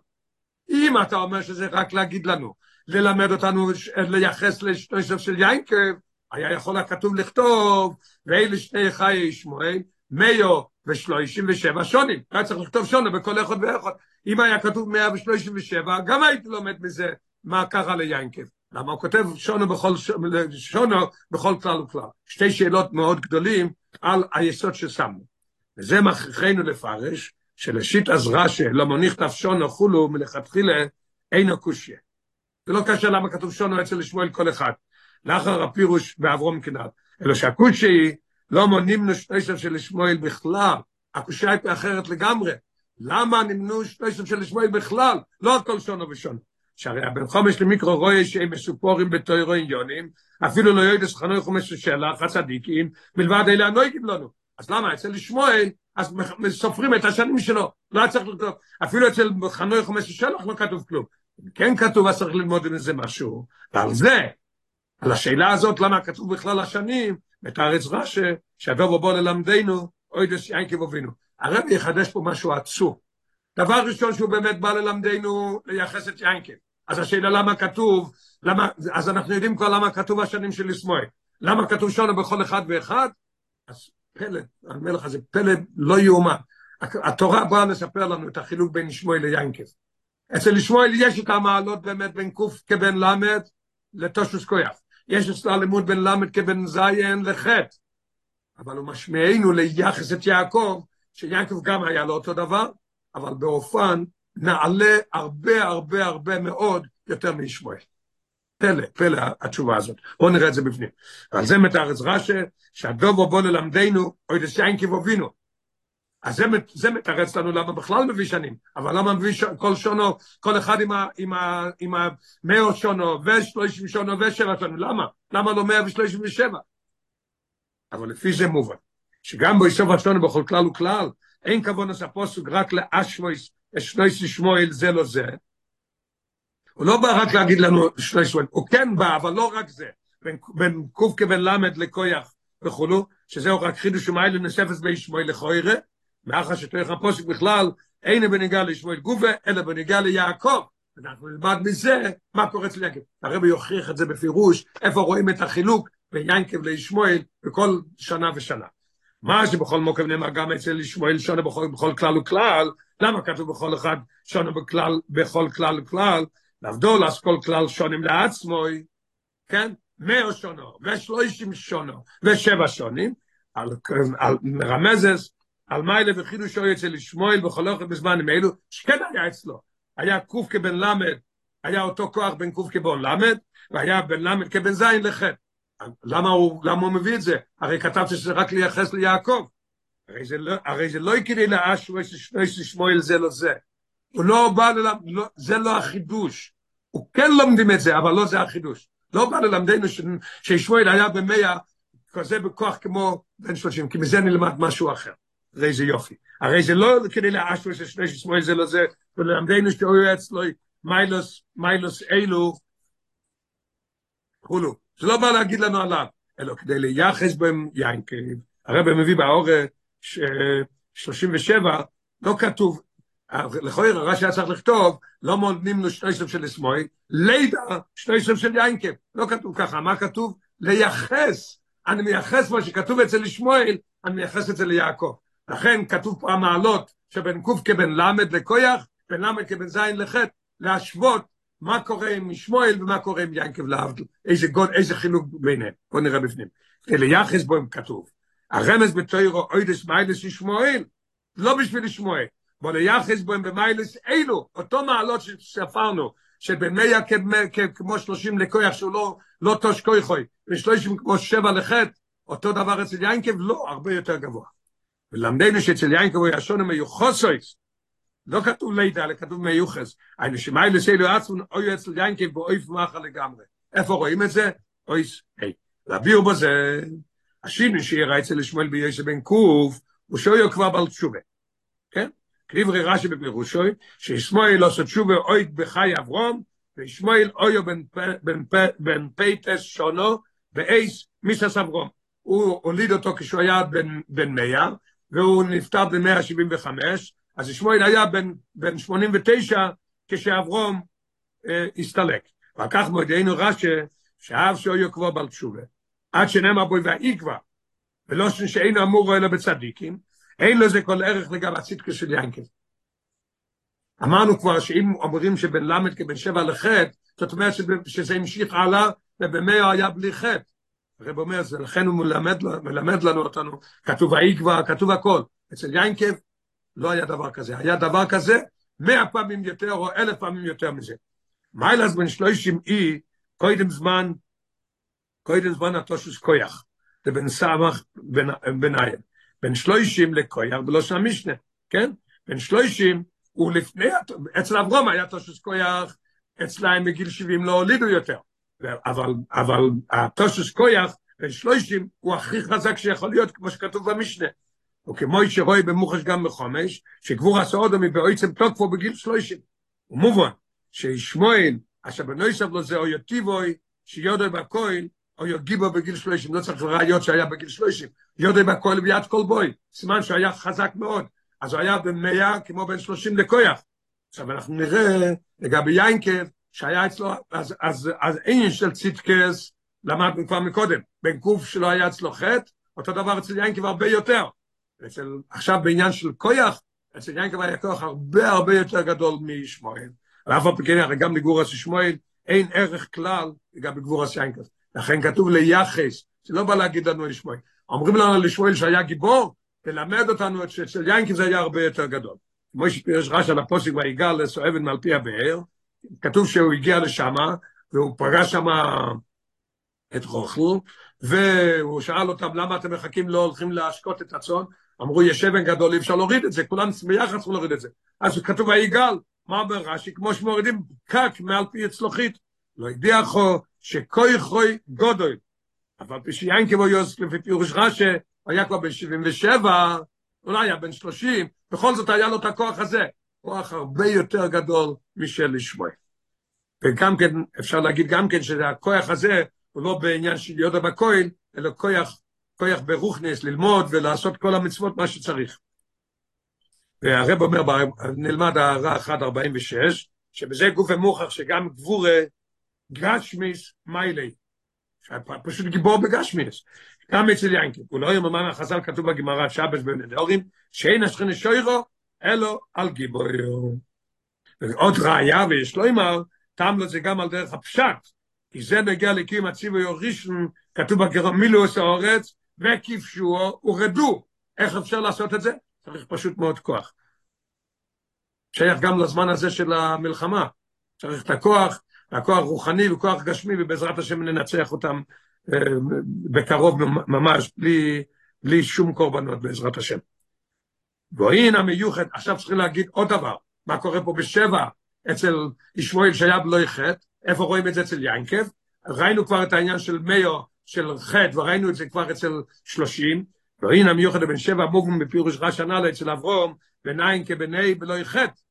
אם אתה אומר שזה רק להגיד לנו, ללמד אותנו לייחס לשני סוף של ינקב, היה יכול הכתוב לכתוב, ואלה שני חיי שמואל, מיו ושלושים ושבע שונים. היה צריך לכתוב שונה בכל אחד ואחד. אם היה כתוב מאה ושלושים ושבע, גם הייתי לומד מזה מה קרה ליינקב. למה הוא כותב שונו בכל, שונו בכל כלל וכלל. שתי שאלות מאוד גדולים על היסוד ששמנו. וזה מכריחנו לפרש, שלשיט אז רש"י לא מוניך תפשונו חולו מלכתחילה אינו קושיה. זה לא קשה למה כתוב שונו אצל שמואל כל אחד. לאחר הפירוש באברום כנעד. אלא שהקושי לא מונים נשתשב של שמואל בכלל. הקושי הייתה אחרת לגמרי. למה נמנו שתשב של שמואל בכלל? לא הכל שונו ושונו. שהרי הבן חומש למיקרו רואה שהם מסופורים בתוירו עניונים, אפילו לא יודעת חנוי חומש שלח, הצדיקים, מלבד אלה הנויגים לנו. אז למה? אצל שמואל, אז סופרים את השנים שלו, לא צריך לכתוב. אפילו אצל חנוי חומש שלח לא כתוב כלום. כן כתוב, אז צריך ללמוד מזה משהו. ועל זה, על השאלה הזאת, למה כתוב בכלל השנים, מתארץ רש"י, שהדובו בוא ללמדנו, אוי דס ינקב אבינו. הרבי יחדש פה משהו עצום. דבר ראשון שהוא באמת בא ללמדנו לייחס את ינקב. אז השאלה למה כתוב, למה, אז אנחנו יודעים כבר למה כתוב השנים של ישמואל. למה כתוב שונו בכל אחד ואחד? אז פלא, אני אומר לך, זה פלא לא יאומן. התורה באה לספר לנו את החילוק בין ישמואל ליינקב. אצל ישמואל יש את המעלות באמת בין קוף כבן למד לתושוס כויח. יש אצלו הלימוד בין למד כבן זיין לחטא. אבל הוא משמיענו ליחס את יעקב, שיעקב גם היה לו אותו דבר, אבל באופן נעלה הרבה הרבה הרבה מאוד יותר מישמואל. פלא, פלא התשובה הזאת. בואו נראה את זה בפנים. ועל זה מתארץ רש"י, שהדובו בוא ללמדנו, אוי דסיין כבובינו. אז זה, מתרץ לנו למה בכלל מביא שנים, אבל למה מביא ש... כל שונו, כל אחד עם, ה, עם, ה, שונו ושלושים שונו ושבע שונו, למה? למה לא מאה ושלושים ושבע? אבל לפי זה מובן, שגם ביסוף השונו בכל כלל וכלל, אין כבון פוסק רק לאשוויס, אשנויס שמואל זה לא זה. הוא לא בא רק להגיד לנו שני שמואל, הוא כן בא, אבל לא רק זה. בין, בין קוף כבן למד לכויח וכולו, שזהו רק חידוש ומיילה נספס בי שמואל לכוירה, מאחר שתויך הפוסק בכלל, אין בניגע לשמואל גובה, אלא בניגע ליעקב. אנחנו נלמד מזה מה קורה אצל יעקב. הרבי יוכיח את זה בפירוש, איפה רואים את החילוק בין יעקב לישמואל בכל שנה ושנה. מה שבכל מוקם נאמר גם אצל ישמואל שונה בכל, בכל כלל וכלל, למה כתוב בכל אחד שונה בכלל, בכל כלל וכלל? להבדול אז כל כלל שונים לעצמוי, כן? מאה שונו, ושלושים שונו, ושבע שונים, על, על מרמזס, על מיילה וחידוש אוי אצל ישמואל בכל אוכל בזמנים אלו, שכן היה אצלו. היה קוף כבן למד, היה אותו כוח בין קוף כבן למד, והיה בן למד כבן זין לחטא. למה הוא, למה הוא מביא את זה? הרי כתבתי שזה רק לייחס ליעקב. הרי זה לא, הרי זה לא יקרי לאשו שמואל זה לא זה. הוא לא בא ללמד, לא, זה לא החידוש. הוא כן לומדים את זה, אבל לא זה החידוש. לא בא ללמדנו ש, ששמואל היה במאה כזה בכוח כמו בן שלושים, כי מזה נלמד משהו אחר. הרי זה יופי. הרי זה לא כדי לאשו שמואל זה לא זה, וללמדנו שהוא אצלו מיילוס, מיילוס אילו, כולו. זה לא בא להגיד לנו עליו, אלא כדי לייחס בהם יינקב. הרב מביא באור 37, לא כתוב, לכוי רש"י היה צריך לכתוב, לא מונעים לו שני סוף של שמאל, לידה שני סוף של יינקב. לא כתוב ככה, מה כתוב? לייחס. אני מייחס מה שכתוב אצל שמואל, אני מייחס את זה ליעקב. לכן כתוב פה המעלות שבין קוף כבן למד לכויח, בין למד כבן זין לחטא, להשוות מה קורה עם שמואל ומה קורה עם ינקב לעבדל, איזה גוד, איזה חילוק ביניהם. בואו נראה בפנים. אליחס בו כתוב, הרמז בתוירו אוידס מיילס ישמואל, לא בשביל שמואל. בוא ליחס בו במיילס אילו, אותו מעלות שספרנו, שבמאה כמו שלושים לכויח שהוא לא, לא תוש כויכוי, ושלושים כמו שבע לחטא, אותו דבר אצל ינקב, לא, הרבה יותר גבוה. ולמדנו שאצל ינקב הוא ישון מיוחסויס, לא כתוב לידה, אלא כתוב מיוחס. היינו שמאי לסלו עצמו, אוי אצל ינקב באויף מאחה לגמרי. איפה רואים את זה? אויס, היי. להביאו בזה, השינו שיראה אצל שמואל ביוסף בן קוף, הוא שויו כבר בעל תשובה. כן? קריברי רש"י בפירושוי, שישמואל עושה תשובה אויד בחי אברום, וישמואל אויו בן, פייטס שונו, ואייס מיסס אברום. הוא הוליד אותו כשהוא היה בן מאה, והוא נפטר במאה שבעים וחמש, אז שמואל היה בן, בן 89 כשאברום אה, הסתלק. וכך מודיענו רש"י, שאב שאויו כבר בעל תשובה. עד שנאמר בוי והאיקווה, ולא שאינו אמור אלא בצדיקים, אין לזה כל ערך לגבי הצדקה של ינקל. אמרנו כבר שאם אומרים שבן למד כבן שבע לחטא, זאת אומרת שזה המשיך הלאה, ובמאה היה בלי חטא. הרב אומר, זה לכן הוא מלמד, מלמד לנו אותנו, כתוב האיקווה, כתוב הכל. אצל ינקב לא היה דבר כזה. היה דבר כזה מאה פעמים יותר או אלף פעמים יותר מזה. מיילס בן שלושים אי, קודם זמן, קודם זמן התושוס כויח. זה בן סמך ביניים. בן שלושים לכויח ולא שם כן? בן שלושים הוא לפני, אצל אברום היה תושוס כויח, אצלהם בגיל 70 לא הולידו יותר. אבל, אבל התושוס כויח, בן שלושים, הוא הכי חזק שיכול להיות, כמו שכתוב במשנה. וכמו שרואי במוחש גם בחומש, שגבור הסעודו מבעצם תוקפו בגיל שלושים. ומובן, שישמואל, אשר בנויסב לו זה או יטיבוי, שיודו בכויל, או יגיבו בגיל שלושים, לא צריך ראיות שהיה בגיל שלושים, יודו בכויל ביד כל בוי, סימן שהיה חזק מאוד, אז הוא היה במאה כמו בין שלושים לכויח. עכשיו אנחנו נראה לגבי יינקב, שהיה אצלו, אז, אז, אז אין של ציטקס, למדנו כבר מקודם, בין קוף שלא היה אצלו חטא, אותו דבר אצל יינקב הרבה יותר. אצל, עכשיו בעניין של כויח, אצל יינקב היה כוח הרבה הרבה יותר גדול. ואף על פי כן, הרי גם לגבורס שמואל אין ערך כלל לגבי גבורס יינקב. לכן כתוב ליחס, שלא בא להגיד לנו לשמואל. אומרים לנו לשמואל שהיה גיבור, תלמד אותנו שאצל יינקב זה היה הרבה יותר גדול. כמו שפירש רש"י על הפוסק ויגע לסואבן מעל פי הבאר, כתוב שהוא הגיע לשם, והוא פגש שם את רוכל, והוא שאל אותם למה אתם מחכים לא הולכים להשקות את הצאן, אמרו יש אבן גדול אי אפשר להוריד את זה, כולם ביחד צריכים להוריד את זה. אז כתוב היגאל, מה אומר רש"י? כמו שמורידים פקק מעל פי אצלוחית, לא ידיע חו שכוי חוי גודוי. אבל כשיין כמו יוסף לפי פירוש רש"י, היה כבר בן 77, אולי היה בן 30, בכל זאת היה לו את הכוח הזה, כוח הרבה יותר גדול משל לשמוע. וגם כן, אפשר להגיד גם כן שהכוח הזה הוא לא בעניין של יודע בכהן, אלא כוח כוח ברוכנס ללמוד ולעשות כל המצוות מה שצריך. והרב אומר, נלמד הערה 146, שבזה גוף המוכח שגם גבורה גשמיס מיילי, פשוט גיבור בגשמיס, גם אצל ינקי, הוא לא יאמר מה החז"ל כתוב בגמרא שבס בנדורים, שאין השכן שוירו, אלו על גיבורו. ועוד ראיה, ויש לו אמר, טעם לו זה גם על דרך הפשט, כי זה נגיע לקים הציבו יורישן, כתוב בגרמילוס האורץ, וכבשו ורדו. איך אפשר לעשות את זה? צריך פשוט מאוד כוח. שייך גם לזמן הזה של המלחמה. צריך את הכוח, הכוח רוחני וכוח גשמי, ובעזרת השם ננצח אותם אה, בקרוב ממש, בלי, בלי שום קורבנות בעזרת השם. והנה המיוחד, עכשיו צריכים להגיד עוד דבר, מה קורה פה בשבע אצל ישמואל שהיה בלא חטא, איפה רואים את זה אצל ינקב? ראינו כבר את העניין של מאיו של חטא, וראינו את זה כבר אצל שלושים, והנה המיוחד בן שבע מוגם בפירוש רש הנ"ל אצל אברום, בנין כבני בלא חטא.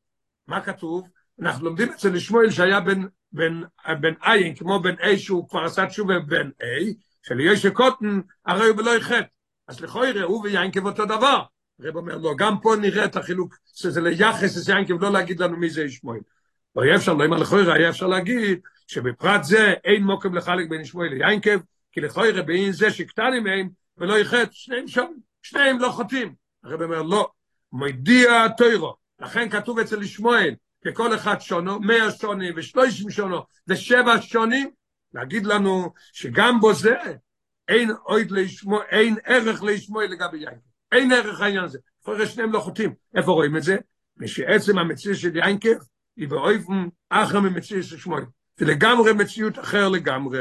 מה כתוב? אנחנו לומדים אצל שמואל שהיה בן, בן, בן עין, כמו בן A שהוא כבר עשה תשובה בן A, של ישע קוטן, הרי הוא בלא חטא. אז לכוי ראו ויין כבאותו דבר. הרב אומר לו, גם פה נראה את החילוק, שזה ליחס את יין כבלא להגיד לנו מי זה שמואל. לא יהיה אפשר, לא אם הלכוי היה אפשר להגיד, שבפרט זה אין מוקם לחלק בין שמואל ליינקב, כי לכוי רבין זה שקטנים מהם ולא יחט, שניהם שם, שניהם לא חוטאים. הרב אומר, לא, מודיע התוירו, לכן כתוב אצל ישמואל, ככל אחד שונו, מאה שונים ושלושים שונו, זה שבע שונים, להגיד לנו שגם בו זה, אין אין ערך לשמוע לגבי יין. אין ערך העניין הזה. כבר שניהם לא חוטאים. איפה רואים את זה? משעצם המציאות של יינקב היא באופן אחר ממציאות של שמואל. זה לגמרי מציאות אחר לגמרי.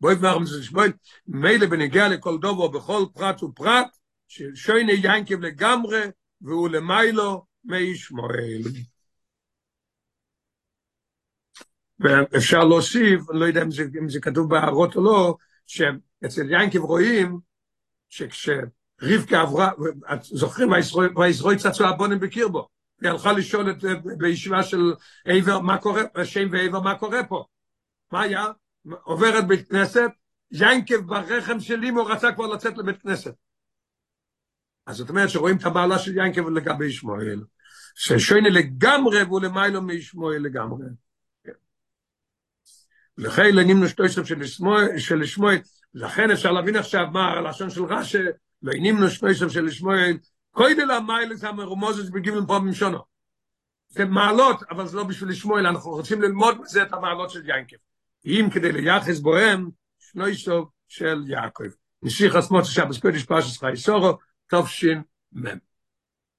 באופן אחר ממציאות של שמואל, מילא בנגיע לכל דובו בכל פרט ופרט, ששויני יינקב לגמרי, והוא למיילו מי שמואל. ואפשר להוסיף, אני לא יודע אם זה, אם זה כתוב בהערות או לא, שאצל יינקב רואים שכשרבקה עברה, זוכרים, וישרוי צצו הבונים בקרבו, היא הלכה לשאול את, בישיבה של עבר, מה קורה, שם ועבר, מה קורה פה? מה היה? עוברת בית כנסת, יינקב ברחם של אימו רצה כבר לצאת לבית כנסת. אז זאת אומרת שרואים את הבעלה של יינקב לגבי ישמעאל, ששוינה לגמרי והוא למיילו מישמעאל לגמרי. לכן לנימנו שטויסף של שמואל, לכן אפשר להבין עכשיו מה הלשון של רש"י, לנימנו שטויסף של שמואל, קוידל המיילס המרומוזת בגימל פה במשונו. זה מעלות, אבל זה לא בשביל שמואל, אנחנו רוצים ללמוד בזה את המעלות של ינקב. אם כדי ליחס בוהם, שנויסוף של יעקב. נשיך עצמות שבס קודש פרשס חי סורו, תופשין מם.